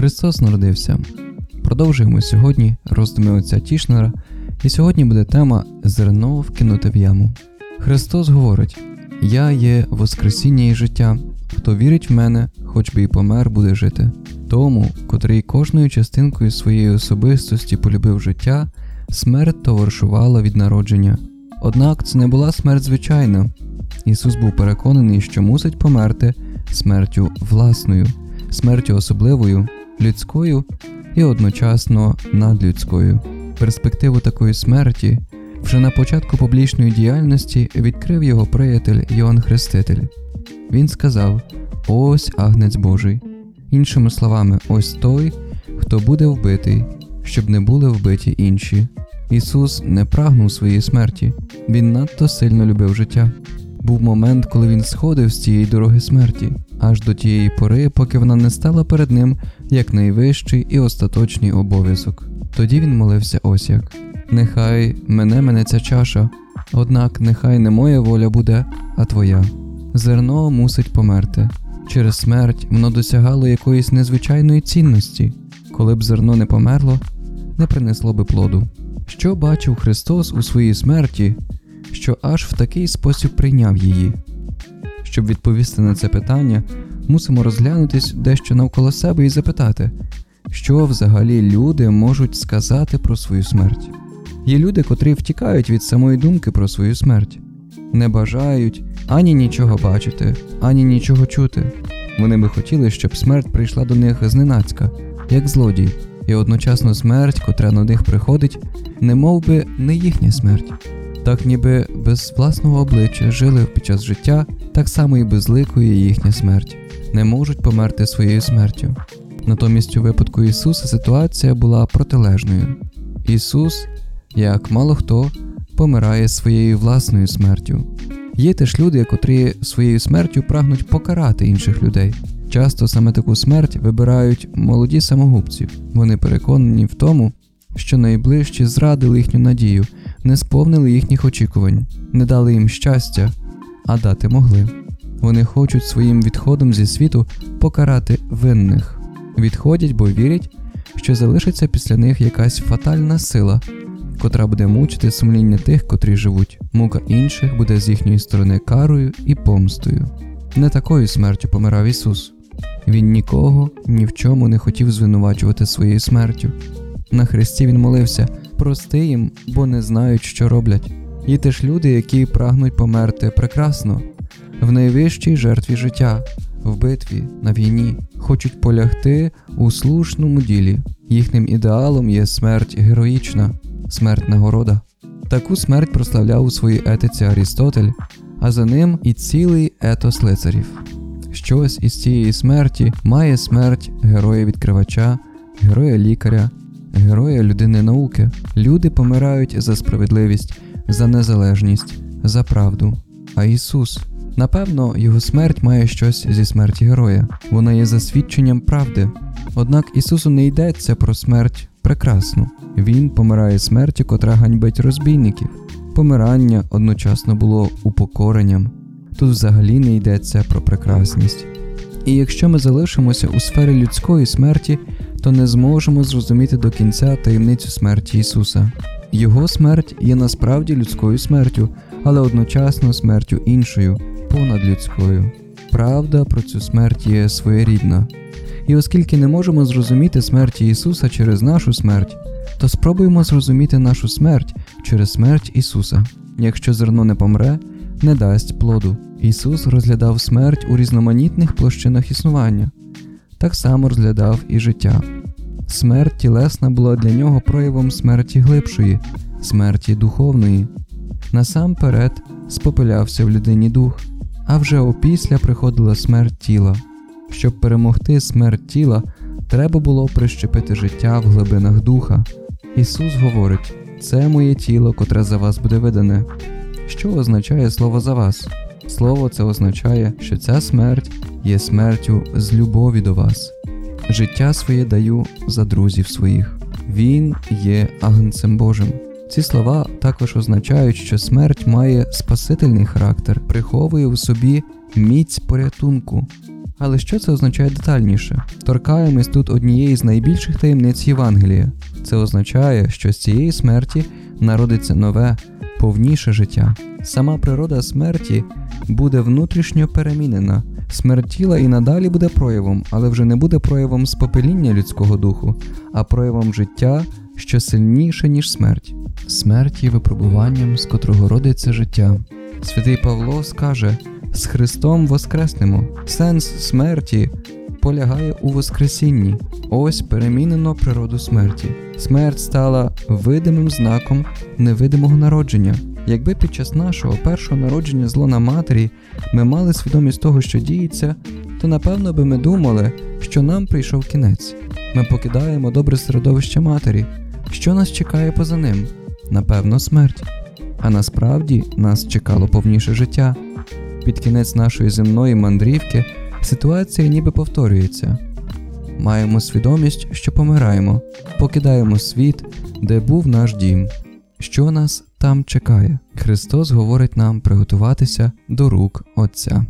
Христос народився. Продовжуємо сьогодні роздуми отця Тішнера, і сьогодні буде тема Зерно вкинуте в яму. Христос говорить: Я є Воскресіння і життя, хто вірить в мене, хоч би й помер, буде жити. Тому, котрий кожною частинкою своєї особистості полюбив життя, смерть товаришувала від народження. Однак це не була смерть звичайна. Ісус був переконаний, що мусить померти смертю власною, смертю особливою, людською і одночасно надлюдською. Перспективу такої смерті вже на початку публічної діяльності відкрив його приятель Йоанн Хреститель. Він сказав: Ось агнець Божий. Іншими словами, ось той, хто буде вбитий, щоб не були вбиті інші. Ісус не прагнув своєї смерті, Він надто сильно любив життя. Був момент, коли він сходив з цієї дороги смерті, аж до тієї пори, поки вона не стала перед ним як найвищий і остаточний обов'язок. Тоді він молився ось як: Нехай мене мене ця чаша, однак нехай не моя воля буде, а твоя. Зерно мусить померти. Через смерть воно досягало якоїсь незвичайної цінності, коли б зерно не померло, не принесло би плоду. Що бачив Христос у своїй смерті, що аж в такий спосіб прийняв її? Щоб відповісти на це питання, мусимо розглянутись дещо навколо себе і запитати, що взагалі люди можуть сказати про свою смерть. Є люди, котрі втікають від самої думки про свою смерть, не бажають ані нічого бачити, ані нічого чути. Вони би хотіли, щоб смерть прийшла до них зненацька, як злодій, і одночасно смерть, котра на них приходить, не мов би не їхня смерть. Так ніби без власного обличчя жили під час життя, так само і безликою їхня смерть, не можуть померти своєю смертю. Натомість у випадку Ісуса ситуація була протилежною. Ісус, як мало хто, помирає своєю власною смертю. Є теж люди, котрі своєю смертю прагнуть покарати інших людей. Часто саме таку смерть вибирають молоді самогубці. Вони переконані в тому, що найближчі зрадили їхню надію, не сповнили їхніх очікувань, не дали їм щастя, а дати могли. Вони хочуть своїм відходом зі світу покарати винних, відходять, бо вірять, що залишиться після них якась фатальна сила, котра буде мучити сумління тих, котрі живуть. Мука інших буде з їхньої сторони карою і помстою. Не такою смертю помирав Ісус. Він нікого ні в чому не хотів звинувачувати своєю смертю. На Христі Він молився прости їм, бо не знають, що роблять. Є теж люди, які прагнуть померти прекрасно, в найвищій жертві життя, в битві, на війні, хочуть полягти у слушному ділі. Їхнім ідеалом є смерть героїчна, смерть нагорода. Таку смерть прославляв у своїй етиці Арістотель, а за ним і цілий етос лицарів. Щось із цієї смерті має смерть героя-відкривача, героя-лікаря, героя людини науки. Люди помирають за справедливість, за незалежність, за правду. А Ісус, напевно, його смерть має щось зі смерті героя, вона є засвідченням правди. Однак Ісусу не йдеться про смерть прекрасну. Він помирає смертю, котра ганьбить розбійників. Помирання одночасно було упокоренням. Тут взагалі не йдеться про прекрасність. І якщо ми залишимося у сфері людської смерті, то не зможемо зрозуміти до кінця таємницю смерті Ісуса. Його смерть є насправді людською смертю, але одночасно смертю іншою, понадлюдською. Правда про цю смерть є своєрідна. І оскільки не можемо зрозуміти смерті Ісуса через нашу смерть, то спробуємо зрозуміти нашу смерть через смерть Ісуса. Якщо зерно не помре, не дасть плоду. Ісус розглядав смерть у різноманітних площинах існування, так само розглядав і життя. Смерть тілесна була для нього проявом смерті глибшої, смерті духовної. Насамперед спопилявся в людині дух, а вже опісля приходила смерть тіла. Щоб перемогти смерть тіла, треба було прищепити життя в глибинах духа. Ісус говорить: це моє тіло, котре за вас буде видане. Що означає слово за вас? Слово це означає, що ця смерть є смертю з любові до вас. Життя своє даю за друзів своїх. Він є агнцем Божим. Ці слова також означають, що смерть має спасительний характер, приховує в собі міць порятунку. Але що це означає детальніше? Торкаємось тут однієї з найбільших таємниць Євангелія. Це означає, що з цієї смерті народиться нове, повніше життя. Сама природа смерті буде внутрішньо перемінена. Смерть тіла і надалі буде проявом, але вже не буде проявом спопеління людського духу, а проявом життя, що сильніше, ніж смерть. Смерть є випробуванням, з котрого родиться життя. Святий Павло скаже: з Христом воскреснемо. Сенс смерті полягає у Воскресінні. Ось перемінено природу смерті. Смерть стала видимим знаком невидимого народження. Якби під час нашого першого народження з лона матері ми мали свідомість того, що діється, то напевно би ми думали, що нам прийшов кінець. Ми покидаємо добре середовище матері. Що нас чекає поза ним? Напевно, смерть. А насправді нас чекало повніше життя. Під кінець нашої земної мандрівки ситуація ніби повторюється. Маємо свідомість, що помираємо, покидаємо світ, де був наш дім. Що нас там чекає? Христос говорить нам приготуватися до рук Отця.